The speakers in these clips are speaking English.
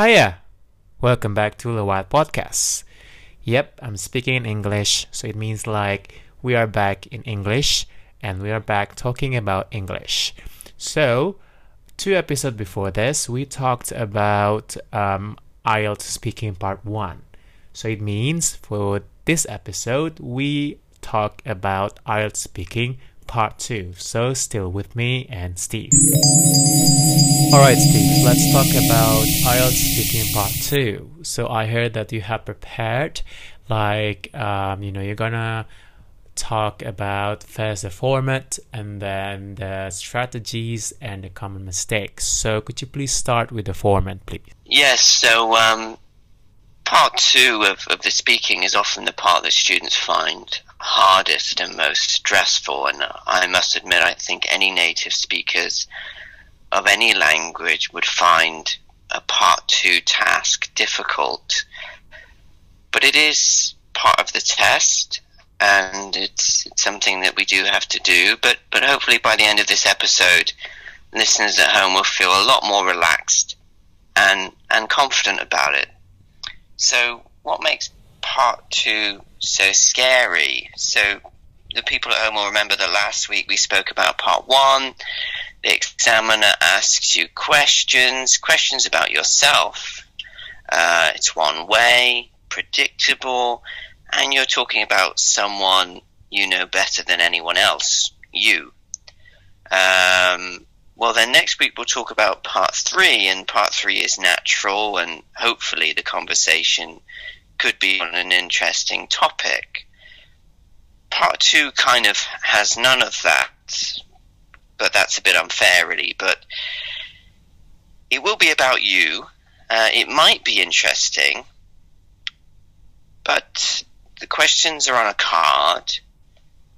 Hiya! Welcome back to the Wild Podcast. Yep, I'm speaking in English, so it means like we are back in English and we are back talking about English. So, two episodes before this, we talked about um, IELTS speaking part one. So it means for this episode, we talk about IELTS speaking part two. So still with me and Steve. Alright, Steve, let's talk about IELTS speaking part two. So I heard that you have prepared, like, um, you know, you're gonna talk about first the format and then the strategies and the common mistakes. So could you please start with the format, please? Yes, so um, part two of, of the speaking is often the part that students find hardest and most stressful. And I must admit, I think any native speakers of any language would find a part two task difficult. But it is part of the test and it's, it's something that we do have to do. But, but hopefully by the end of this episode, listeners at home will feel a lot more relaxed and, and confident about it. So what makes part two so scary? So the people at home will remember that last week we spoke about part one. The examiner asks you questions, questions about yourself. Uh, it's one way, predictable, and you're talking about someone you know better than anyone else, you. Um, well, then next week we'll talk about part three, and part three is natural, and hopefully the conversation could be on an interesting topic. Part two kind of has none of that, but that's a bit unfair, really. But it will be about you. Uh, it might be interesting, but the questions are on a card.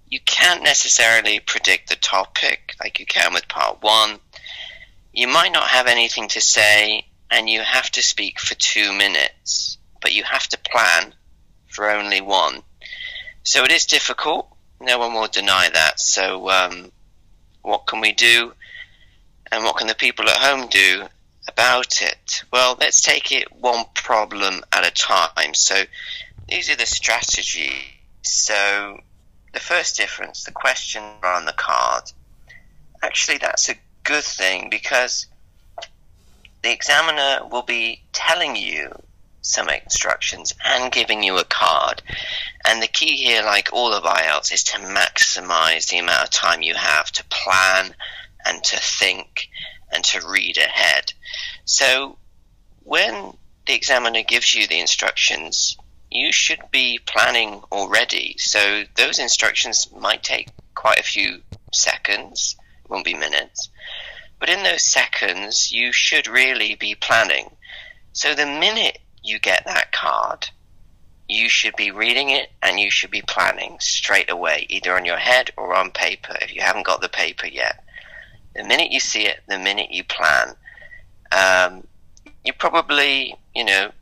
You can't necessarily predict the topic like you can with part one. You might not have anything to say, and you have to speak for two minutes, but you have to plan for only one. So it is difficult. No one will deny that. So, um, what can we do? And what can the people at home do about it? Well, let's take it one problem at a time. So, these are the strategies. So the first difference, the question on the card, actually that's a good thing because the examiner will be telling you some instructions and giving you a card. And the key here, like all of IELTS, is to maximize the amount of time you have to plan and to think and to read ahead. So when the examiner gives you the instructions, you should be planning already. So those instructions might take quite a few seconds, it won't be minutes. But in those seconds, you should really be planning. So the minute you get that card, you should be reading it and you should be planning straight away, either on your head or on paper if you haven't got the paper yet. The minute you see it, the minute you plan, um, you probably, you know,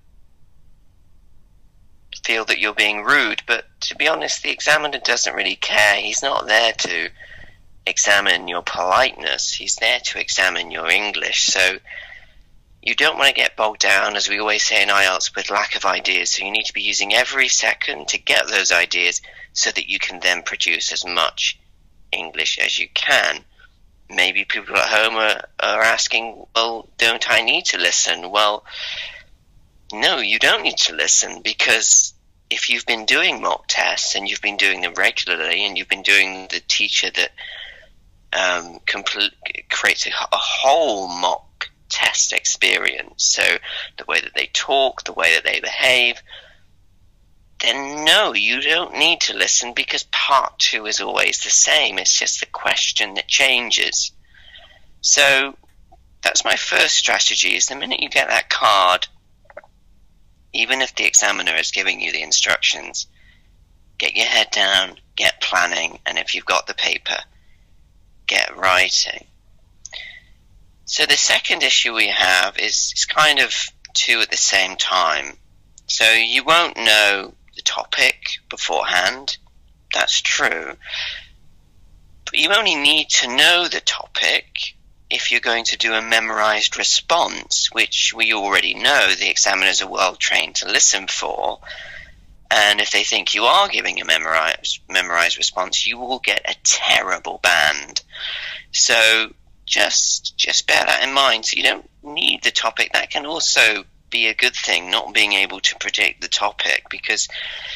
feel that you're being rude, but to be honest, the examiner doesn't really care. He's not there to examine your politeness, he's there to examine your English. So you don't want to get bogged down, as we always say in IELTS, with lack of ideas. So you need to be using every second to get those ideas so that you can then produce as much English as you can. Maybe people at home are, are asking, well, don't I need to listen? Well, no, you don't need to listen because if you've been doing mock tests and you've been doing them regularly and you've been doing the teacher that um, complete, creates a, a whole mock experience, so the way that they talk, the way that they behave, then no, you don't need to listen because part two is always the same. It's just the question that changes. So that's my first strategy is the minute you get that card – even if the examiner is giving you the instructions, get your head down, get planning, and if you've got the paper, get writing. So the second issue we have is, is kind of two at the same time. So you won't know the topic beforehand. That's true. But you only need to know the topic if you're going to do a memorized response, which we already know the examiners are well trained to listen for, and if they think you are giving a memorized memorized response, you will get a terrible band. So just just bear that in mind. So you don't need the topic. That can also be a good thing, not being able to predict the topic, because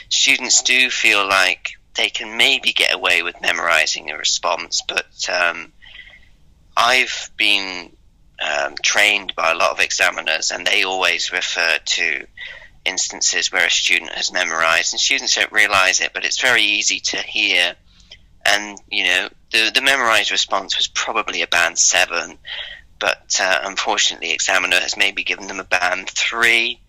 students do feel like they can maybe get away with memorizing a response, but um, I've been um, trained by a lot of examiners, and they always refer to instances where a student has memorized, and students don't realize it, but it's very easy to hear. And you know, the the memorized response was probably a band seven, but uh, unfortunately, examiner has maybe given them a band three,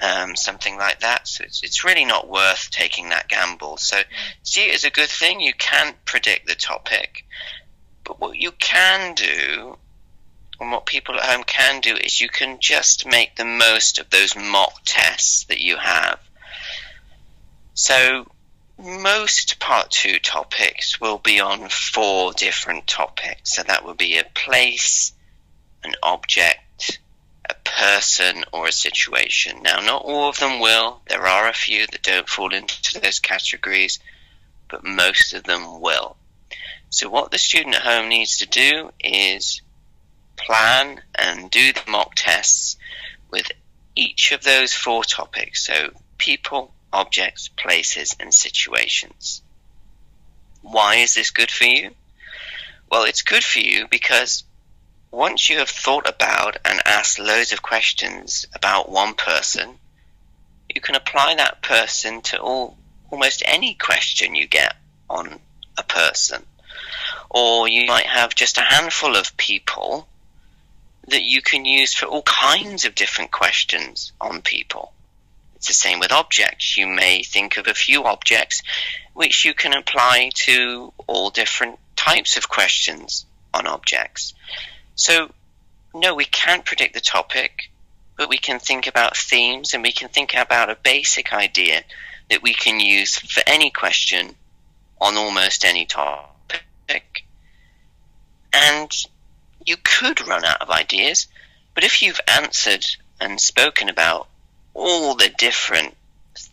um, something like that. So it's it's really not worth taking that gamble. So see it as a good thing. You can't predict the topic, but what you can do and what people at home can do is you can just make the most of those mock tests that you have. So most part two topics will be on four different topics. So that will be a place, an object, a person, or a situation. Now, not all of them will. There are a few that don't fall into those categories, but most of them will. So, what the student at home needs to do is plan and do the mock tests with each of those four topics. So people, objects, places, and situations. Why is this good for you? Well, it's good for you because once you have thought about and asked loads of questions about one person, you can apply that person to all, almost any question you get on a person. Or you might have just a handful of people that you can use for all kinds of different questions on people. It's the same with objects. You may think of a few objects which you can apply to all different types of questions on objects. So, no, we can't predict the topic, but we can think about themes and we can think about a basic idea that we can use for any question on almost any topic. And you could run out of ideas, but if you've answered and spoken about all the different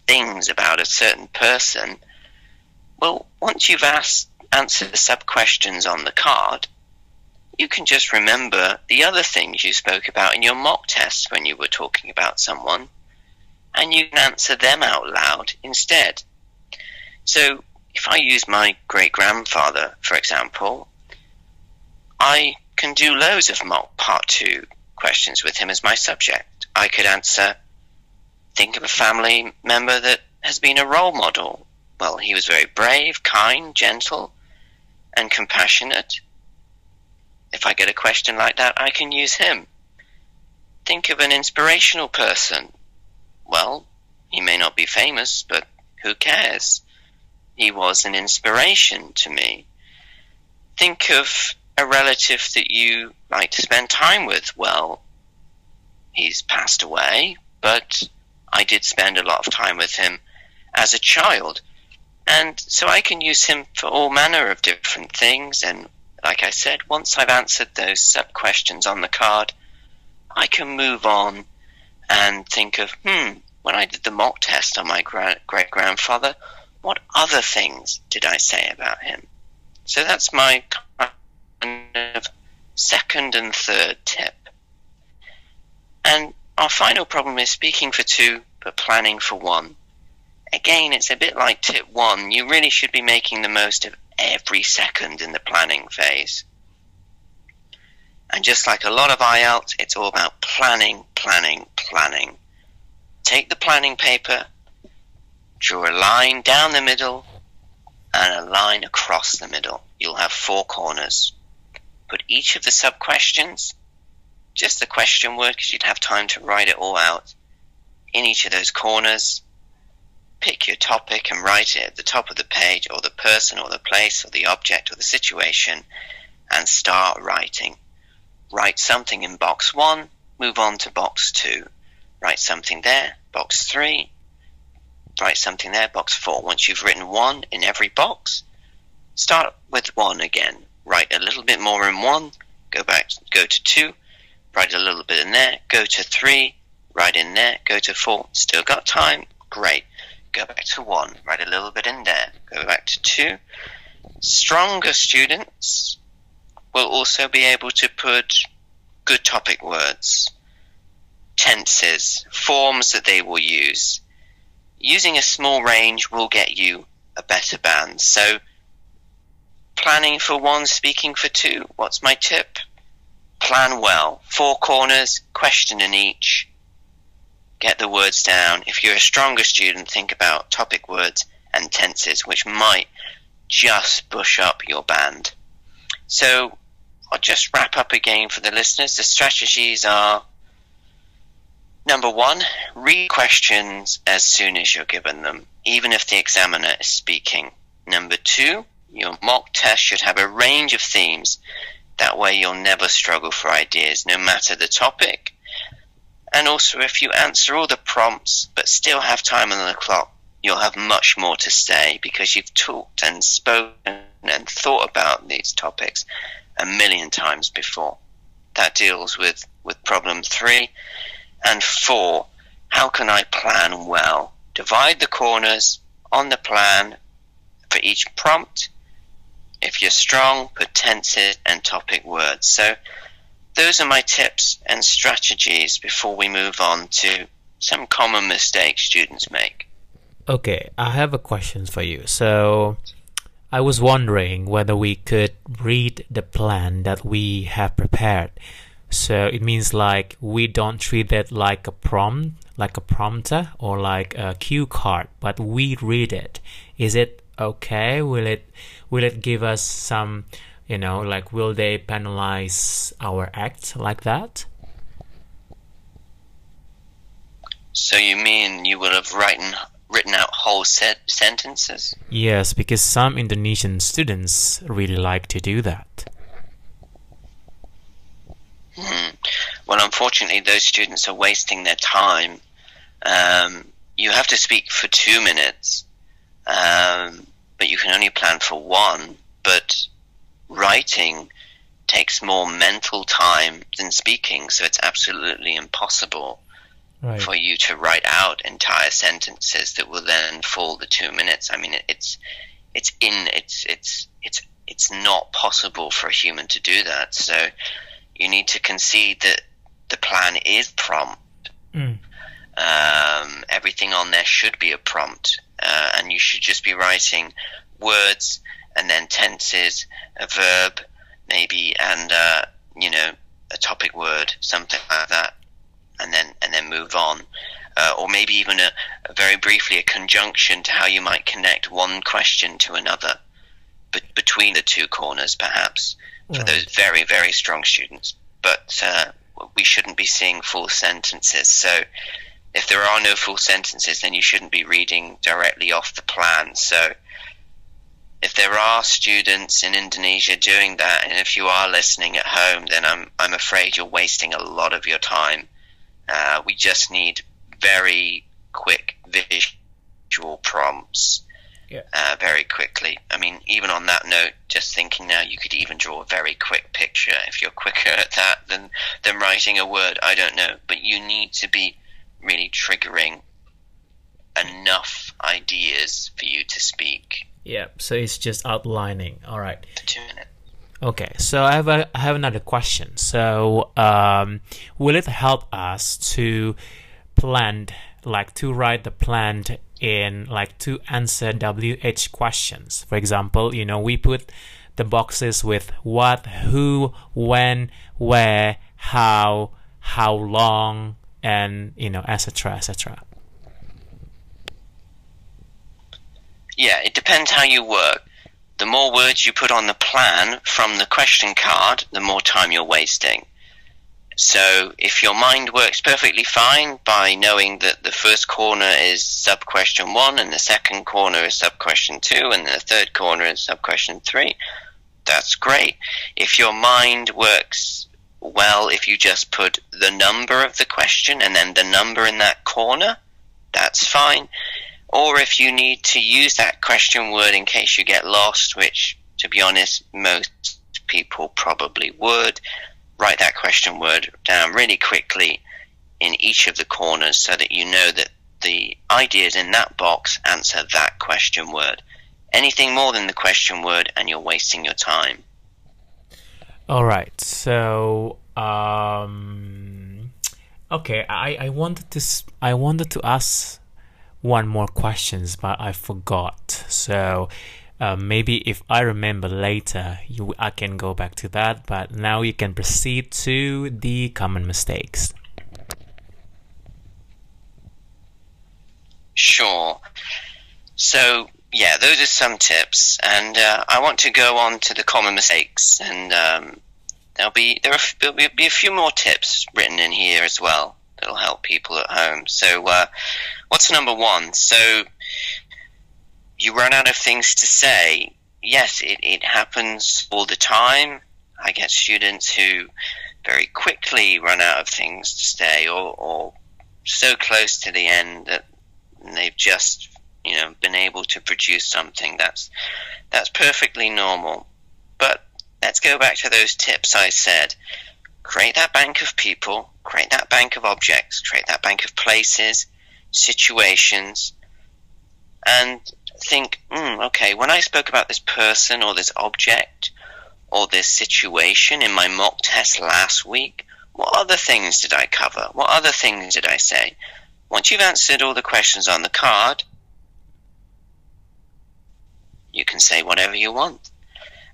things about a certain person, well, once you've asked, answered the sub questions on the card, you can just remember the other things you spoke about in your mock tests when you were talking about someone, and you can answer them out loud instead. So, if I use my great grandfather, for example, I can do loads of mock part two questions with him as my subject. I could answer, think of a family member that has been a role model. Well, he was very brave, kind, gentle, and compassionate. If I get a question like that, I can use him. Think of an inspirational person. Well, he may not be famous, but who cares? He was an inspiration to me. Think of a relative that you like to spend time with. Well, he's passed away, but I did spend a lot of time with him as a child. And so I can use him for all manner of different things. And like I said, once I've answered those sub questions on the card, I can move on and think of, hmm, when I did the mock test on my great grandfather, what other things did I say about him? So that's my kind of second and third tip. And our final problem is speaking for two, but planning for one. Again, it's a bit like tip one. You really should be making the most of every second in the planning phase. And just like a lot of IELTS, it's all about planning, planning, planning. Take the planning paper, draw a line down the middle, and a line across the middle. You'll have four corners put each of the sub questions, just the question word because you'd have time to write it all out, in each of those corners. Pick your topic and write it at the top of the page, or the person, or the place, or the object, or the situation, and start writing. Write something in box one, move on to box two. Write something there, box three. Write something there, box four. Once you've written one in every box, start with one again write a little bit more in one, go back, go to two, write a little bit in there, go to three, write in there, go to four, still got time, great. Go back to one, write a little bit in there, go back to two. Stronger students will also be able to put good topic words, tenses, forms that they will use. Using a small range will get you a better band. So, planning for one, speaking for two. What's my tip? Plan well. Four corners, question in each. Get the words down. If you're a stronger student, think about topic words and tenses, which might just push up your band. So, I'll just wrap up again for the listeners. The strategies are number one, read questions as soon as you're given them, even if the examiner is speaking. Number two, your mock test should have a range of themes. That way, you'll never struggle for ideas, no matter the topic. And also, if you answer all the prompts but still have time on the clock, you'll have much more to say because you've talked and spoken and thought about these topics a million times before. That deals with, with problem three. And four, how can I plan well? Divide the corners on the plan for each prompt. If you're strong, put tenses and topic words. So those are my tips and strategies before we move on to some common mistakes students make. Okay, I have a question for you. So I was wondering whether we could read the plan that we have prepared. So it means like we don't treat it like a prompt, like a prompter or like a cue card, but we read it. Is it okay? Will it will it give us some, you know, like will they penalize our act like that? So you mean you would have written written out whole set sentences? Yes, because some Indonesian students really like to do that. Hmm. Well, unfortunately, those students are wasting their time. Um, you have to speak for two minutes, um, but you can only plan for one. But writing takes more mental time than speaking, so it's absolutely impossible right. for you to write out entire sentences that will then fall the two minutes. I mean, it's it's in it's it's it's it's not possible for a human to do that. So you need to concede that the plan is prompt. Mm. Um, everything on there should be a prompt, uh, and you should just be writing words and then tenses, a verb, maybe, and uh, you know a topic word, something like that and then and then move on. Uh, or maybe even a, a, very briefly a conjunction to how you might connect one question to another but between the two corners perhaps for right. those very very strong students but uh, we shouldn't be seeing full sentences so if there are no full sentences then you shouldn't be reading directly off the plan so if there are students in Indonesia doing that and if you are listening at home then I'm I'm afraid you're wasting a lot of your time uh, we just need very quick visual prompts yeah. uh, very quickly. I mean, even on that note, just thinking now, you could even draw a very quick picture if you're quicker at that than, than writing a word. I don't know. But you need to be really triggering enough ideas for you to speak. Yeah, so it's just outlining. All right. Okay, so I have a, I have another question. So, um, will it help us to plan, like to write the plan in like to answer WH questions? For example, you know, we put the boxes with what, who, when, where, how, how long, and you know, etc., etc. Yeah, it depends how you work the more words you put on the plan from the question card, the more time you're wasting. So if your mind works perfectly fine by knowing that the first corner is sub question one and the second corner is sub question two and the third corner is sub question three, that's great. If your mind works well, if you just put the number of the question and then the number in that corner, that's fine or if you need to use that question word in case you get lost, which, to be honest, most people probably would. Write that question word down really quickly in each of the corners so that you know that the ideas in that box answer that question word. Anything more than the question word, and you're wasting your time. All right. So, um, okay, I, I wanted to I wanted to ask one more questions, but I forgot. So. Uh, maybe if I remember later, you, I can go back to that. But now you can proceed to the common mistakes. Sure. So, yeah, those are some tips, and uh, I want to go on to the common mistakes, and um, there'll be there will be a few more tips written in here as well that'll help people at home. So, uh, what's number one? So, you run out of things to say. Yes, it, it happens all the time. I get students who very quickly run out of things to say, or, or so close to the end that they've just you know been able to produce something that's that's perfectly normal but let's go back to those tips i said create that bank of people create that bank of objects create that bank of places situations and think mm, okay when i spoke about this person or this object or this situation in my mock test last week what other things did i cover what other things did i say once you've answered all the questions on the card, you can say whatever you want.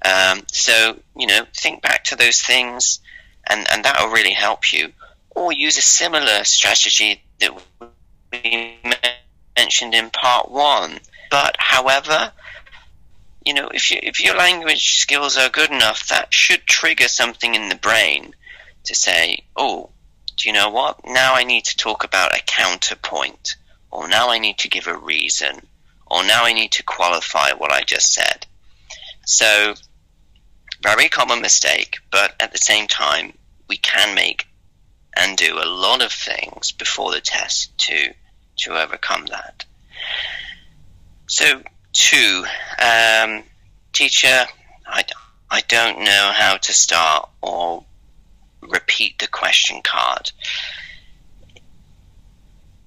Um, so, you know, think back to those things and, and that will really help you. Or use a similar strategy that we mentioned in part one. But, however, you know, if, you, if your language skills are good enough, that should trigger something in the brain to say, oh, do you know what? Now I need to talk about a counterpoint, or now I need to give a reason, or now I need to qualify what I just said. So, very common mistake, but at the same time, we can make and do a lot of things before the test to to overcome that. So, two, um, teacher, I, I don't know how to start or repeat the question card.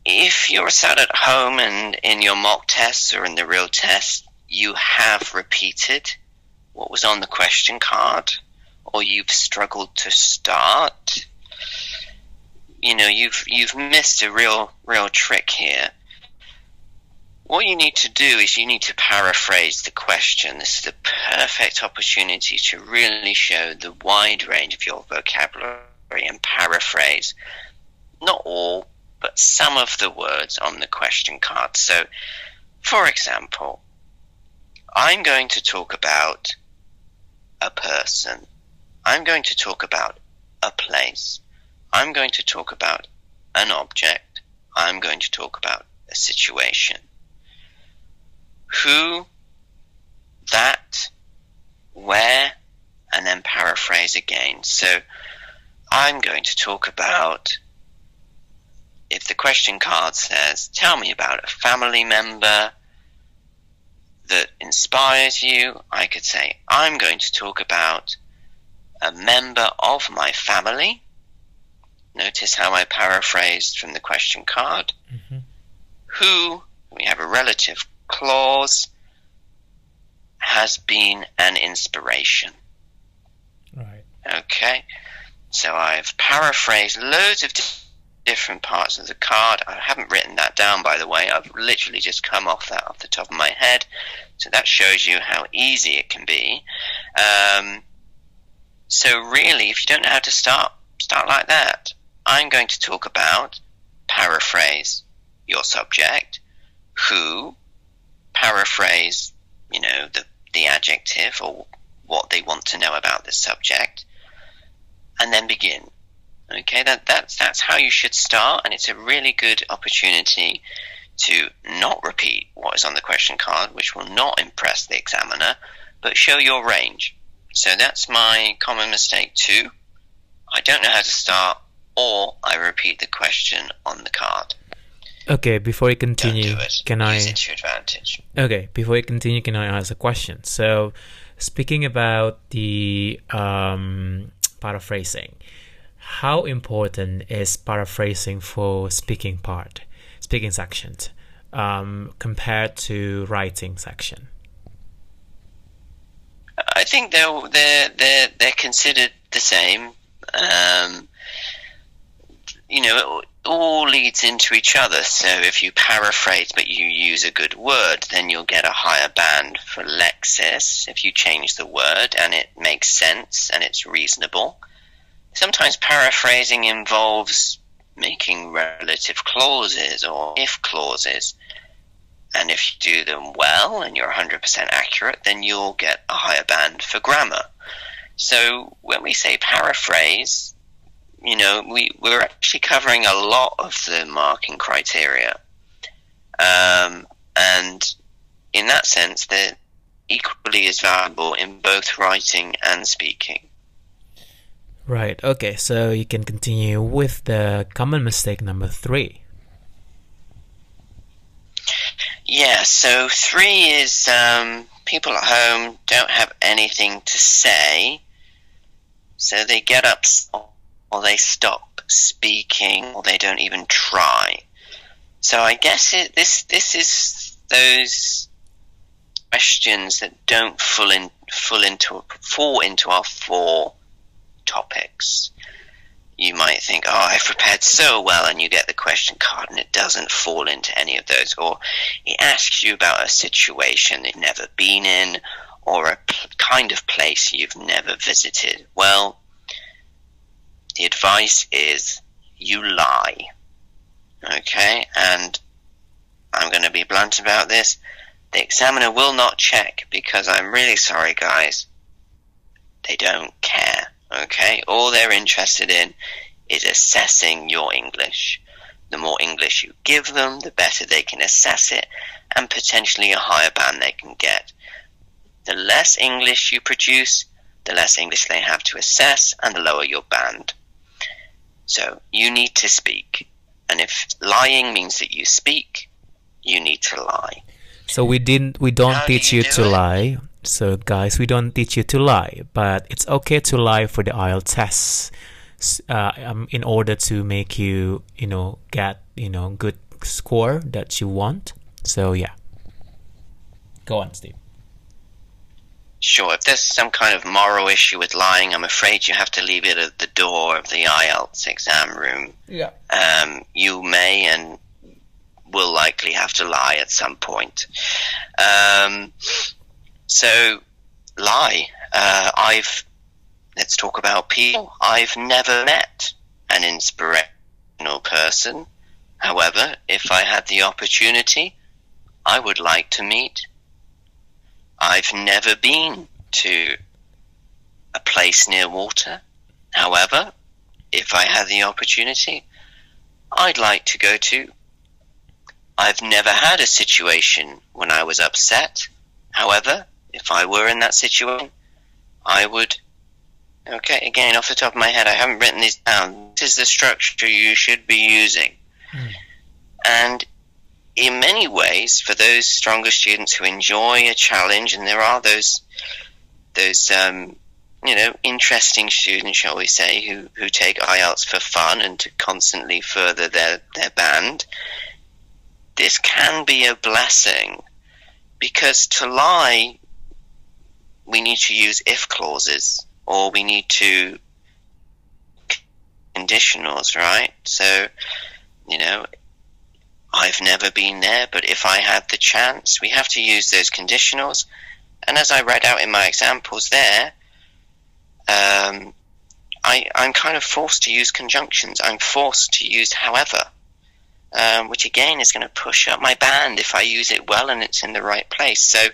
If you're sat at home and in your mock tests or in the real test, you have repeated what was on the question card, or you've struggled to start, you know, you've you've missed a real real trick here what you need to do is you need to paraphrase the question. This is the perfect opportunity to really show the wide range of your vocabulary and paraphrase not all, but some of the words on the question card. So, for example, I'm going to talk about a person. I'm going to talk about a place. I'm going to talk about an object. I'm going to talk about a situation who, that, where, and then paraphrase again. So I'm going to talk about if the question card says, Tell me about a family member that inspires you, I could say, I'm going to talk about a member of my family. Notice how I paraphrased from the question card. Mm-hmm. Who, we have a relative clause has been an inspiration. Right. Okay. So I've paraphrased loads of different parts of the card. I haven't written that down, by the way. I've literally just come off that off the top of my head. So that shows you how easy it can be. Um, so really, if you don't know how to start, start like that. I'm going to talk about paraphrase your subject, who, paraphrase, you know, the, the adjective or what they want to know about the subject, and then begin. Okay, that, that's, that's how you should start, and it's a really good opportunity to not repeat what is on the question card, which will not impress the examiner, but show your range. So that's my common mistake too. I don't know how to start, or I repeat the question on the card. Okay, before Don't continue, do can I? Use it to advantage. Okay, before we continue, can I ask a question? So, speaking about the um, paraphrasing, how important is paraphrasing for speaking part, speaking sections, um, compared to writing section? I think they're they're they're they're considered the same. Um, you know, it all leads into each other. So if you paraphrase but you use a good word, then you'll get a higher band for lexis. If you change the word and it makes sense and it's reasonable. Sometimes paraphrasing involves making relative clauses or if clauses. And if you do them well and you're 100% accurate, then you'll get a higher band for grammar. So when we say paraphrase, you know, we, we're actually covering a lot of the marking criteria. Um, and in that sense, they're equally as valuable in both writing and speaking. Right. Okay. So you can continue with the common mistake number three. Yeah, so three is um, people at home don't have anything to say, so they get up or they stop speaking or they don't even try. So I guess it, this this is those questions that don't fall in fall into fall into our four topics. You might think, "Oh, I've prepared so well," and you get the question card, and it doesn't fall into any of those. Or it asks you about a situation you've never been in, or a kind of place you've never visited. Well, the advice is you lie. Okay, and I'm going to be blunt about this. The examiner will not check because I'm really sorry, guys. They don't care. Okay, all they're interested in is assessing your English. The more English you give them, the better they can assess it, and potentially a higher band they can get. The less English you produce, the less English they have to assess, and the lower your band. So you need to speak. And if lying means that you speak, you need to lie. So we didn't. We don't How do teach you you do to it? lie. So guys, we don't teach you to lie, but it's okay to lie for the IELTS tests. Uh, um, in order to make you, you know, get you know good score that you want. So yeah. Go on, Steve. Sure, if there's some kind of moral issue with lying, I'm afraid you have to leave it at the door of the IELTS exam room. Yeah. Um, you may and will likely have to lie at some point. Um, so, lie. Uh, I've let's talk about people. I've never met an inspirational person. However, if I had the opportunity, I would like to meet. I've never been to a place near water. However, if I had the opportunity, I'd like to go to. I've never had a situation when I was upset. However, if I were in that situation, I would. Okay, again, off the top of my head, I haven't written these down. This is the structure you should be using. Mm. And in many ways, for those stronger students who enjoy a challenge, and there are those, those um, you know, interesting students, shall we say, who, who take IELTS for fun and to constantly further their, their band, this can be a blessing because to lie, we need to use if clauses or we need to conditionals, right? So, you know, I've never been there, but if I had the chance, we have to use those conditionals. And as I read out in my examples there, um, I, I'm kind of forced to use conjunctions. I'm forced to use however, um, which again is going to push up my band if I use it well and it's in the right place. So,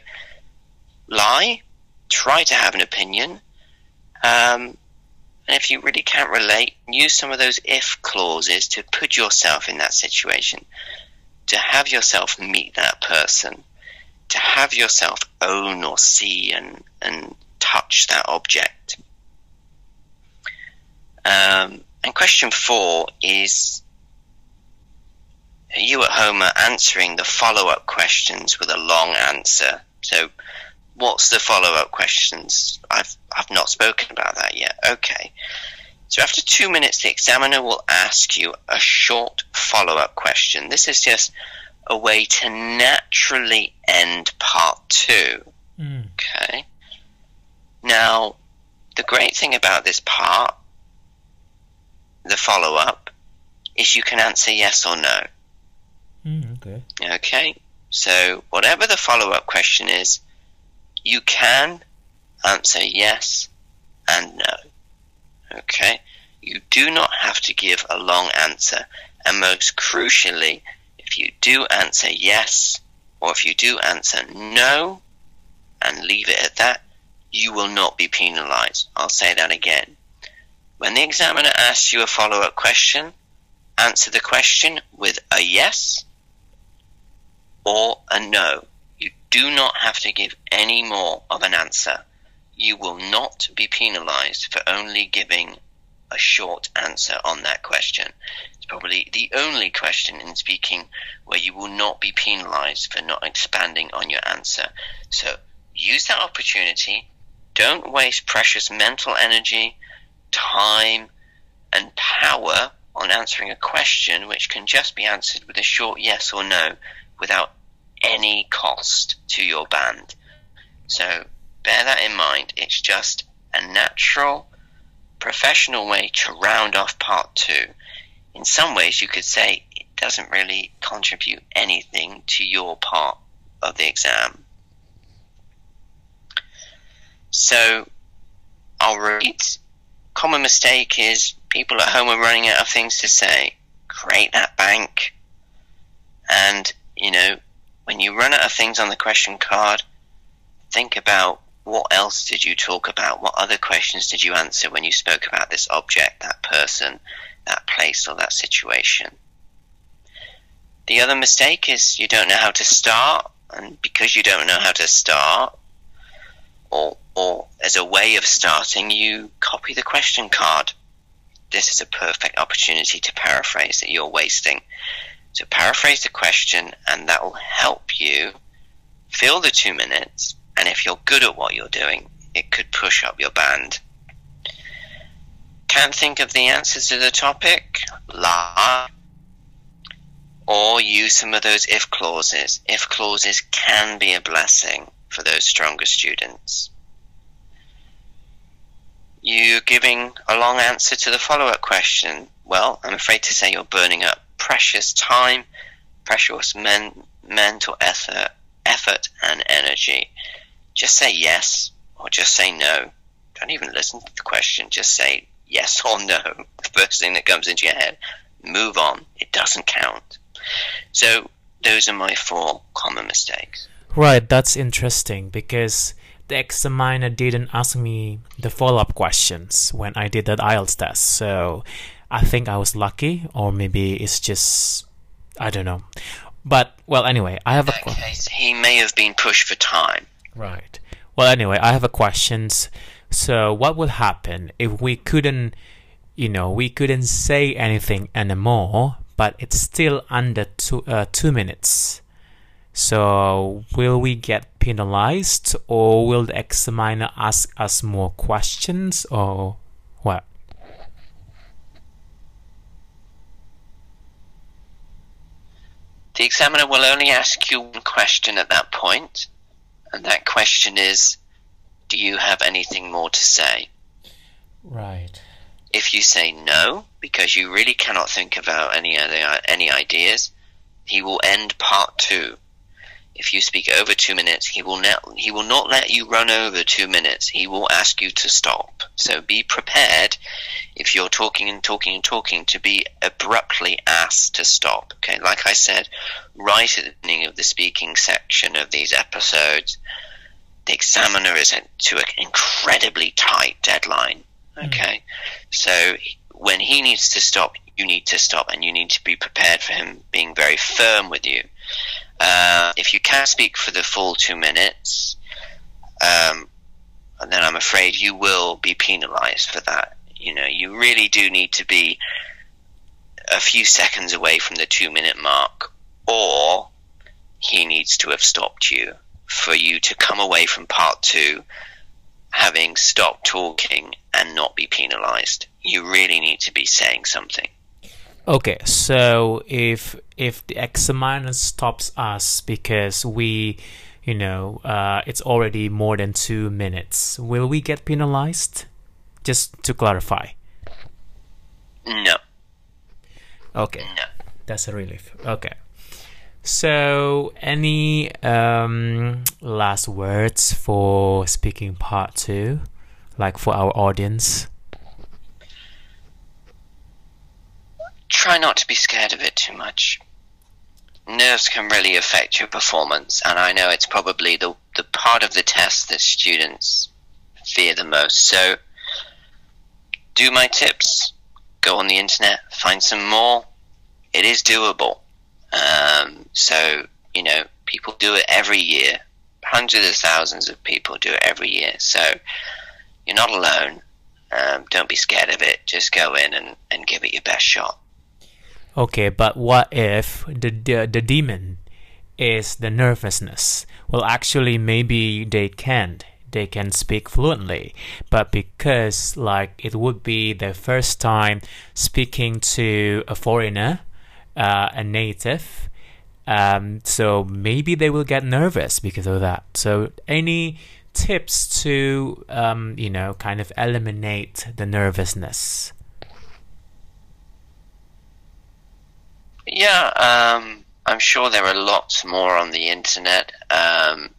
lie, try to have an opinion. Um, and if you really can't relate, use some of those if clauses to put yourself in that situation, to have yourself meet that person, to have yourself own or see and, and touch that object. Um, and question four is you you at home are answering the follow up questions with a long answer. So, what's the follow up questions? I've, I've not spoken about that yet. Okay. So, after two minutes, the examiner will ask you a short follow up question. This is just a way to naturally end part two. Mm. Okay. Now, the great thing about this part, the follow up, is you can answer yes or no. Mm, okay. Okay. So, whatever the follow up question is, you can answer yes and no. Okay. You do not have to give a long answer. And most crucially, if you do answer yes, or if you do answer no, and leave it at that, you will not be penalized. I'll say that again. When the examiner asks you a follow up question, answer the question with a yes or a no. You do not have to give any more of an answer. You will not be penalized for only giving a short answer on that question. It's probably the only question in speaking where you will not be penalized for not expanding on your answer. So use that opportunity. Don't waste precious mental energy, time, and power on answering a question which can just be answered with a short yes or no without any cost to your band. So bear that in mind. It's just a natural, professional way to round off part two. In some ways, you could say it doesn't really contribute anything to your part of the exam. So I'll repeat. Common mistake is people at home are running out of things to say. Create that bank. And, you know, when you run out of things on the question card, think about what else did you talk about? What other questions did you answer when you spoke about this object, that person, that place, or that situation? The other mistake is you don't know how to start, and because you don't know how to start, or, or as a way of starting, you copy the question card. This is a perfect opportunity to paraphrase that you're wasting. So paraphrase the question, and that will help you fill the two minutes. And if you're good at what you're doing, it could push up your band. Can't think of the answers to the topic? La. Or use some of those if clauses. If clauses can be a blessing for those stronger students. You're giving a long answer to the follow up question. Well, I'm afraid to say you're burning up precious time, precious men, mental effort, effort and energy. Just say yes or just say no. Don't even listen to the question. Just say yes or no. The first thing that comes into your head. Move on. It doesn't count. So those are my four common mistakes. Right, that's interesting because the examiner didn't ask me the follow up questions when I did that IELTS test. So I think I was lucky, or maybe it's just I don't know. But well, anyway, I have a question. He may have been pushed for time. Right. Well, anyway, I have a questions. So, what would happen if we couldn't, you know, we couldn't say anything anymore, but it's still under two uh, two minutes? So, will we get penalized, or will the examiner ask us more questions, or what? The examiner will only ask you one question at that point, and that question is Do you have anything more to say? Right. If you say no, because you really cannot think about any other any ideas, he will end part two if you speak over two minutes, he will not he will not let you run over two minutes. He will ask you to stop. So be prepared if you're talking and talking and talking to be abruptly asked to stop. Okay, like I said right at the beginning of the speaking section of these episodes, the examiner is to an incredibly tight deadline. Hmm. Okay, mm. so when he needs to stop, you need to stop, and you need to be prepared for him being very firm with you. Uh, if you can't speak for the full two minutes, um, then I'm afraid you will be penalised for that. You know, you really do need to be a few seconds away from the two minute mark, or he needs to have stopped you for you to come away from part two having stopped talking and not be penalized. You really need to be saying something. Okay, so if if the examiner stops us because we, you know, uh, it's already more than two minutes, will we get penalized? Just to clarify. No. Okay, No. that's a relief. Okay. So, any um, last words for speaking part two, like for our audience? Try not to be scared of it too much. Nerves can really affect your performance, and I know it's probably the, the part of the test that students fear the most. So, do my tips. Go on the internet, find some more. It is doable. Um, so, you know, people do it every year. Hundreds of thousands of people do it every year. So, you're not alone. Um, don't be scared of it. Just go in and, and give it your best shot. Okay, but what if the, the the demon is the nervousness? Well, actually, maybe they can't. They can speak fluently, but because like it would be their first time speaking to a foreigner, uh, a native, um, so maybe they will get nervous because of that. So, any tips to um, you know kind of eliminate the nervousness? Yeah, um, I'm sure there are lots more on the internet. Um,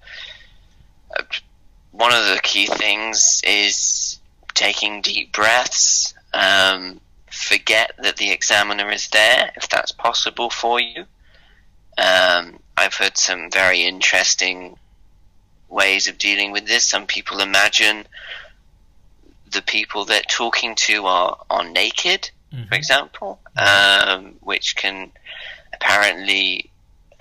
one of the key things is taking deep breaths. Um, forget that the examiner is there if that's possible for you. Um, I've heard some very interesting ways of dealing with this. Some people imagine the people they're talking to are, are naked for example, um, which can apparently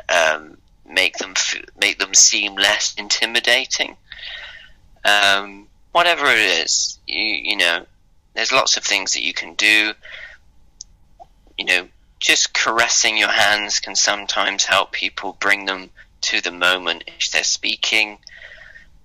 um, make them f- make them seem less intimidating. Um, whatever it is, you you know, there's lots of things that you can do. You know, just caressing your hands can sometimes help people bring them to the moment if they're speaking.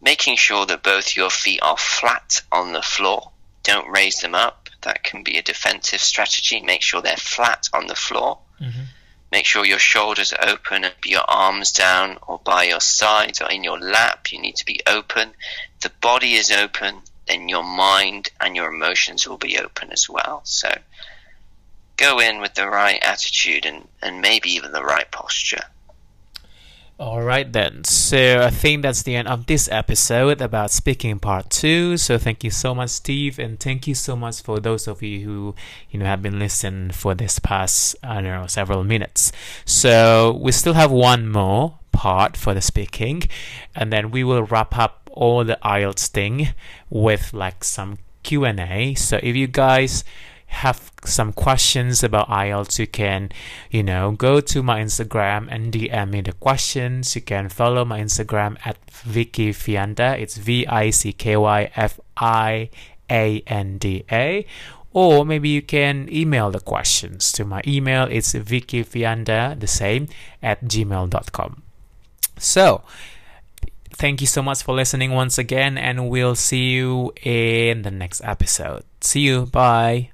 Making sure that both your feet are flat on the floor. Don't raise them up that can be a defensive strategy. Make sure they're flat on the floor. Mhm. Make sure your shoulders are open and your arms down or by your sides or in your lap. You need to be open. If the body is open, then your mind and your emotions will be open as well. So go in with the right attitude and, and maybe even the right posture. All right then. So I think that's the end of this episode about speaking part 2. So thank you so much Steve and thank you so much for those of you who you know have been listening for this past I don't know several minutes. So we still have one more part for the speaking and then we will wrap up all the IELTS thing with like some Q&A. So if you guys have some questions about IELTS, you can, you know, go to my Instagram and DM me the questions. You can follow my Instagram at Vicky Fianda. It's V I C K Y F I A N D A. Or maybe you can email the questions to my email. It's Vicky Fianda, the same, at gmail.com. So, thank you so much for listening once again, and we'll see you in the next episode. See you. Bye.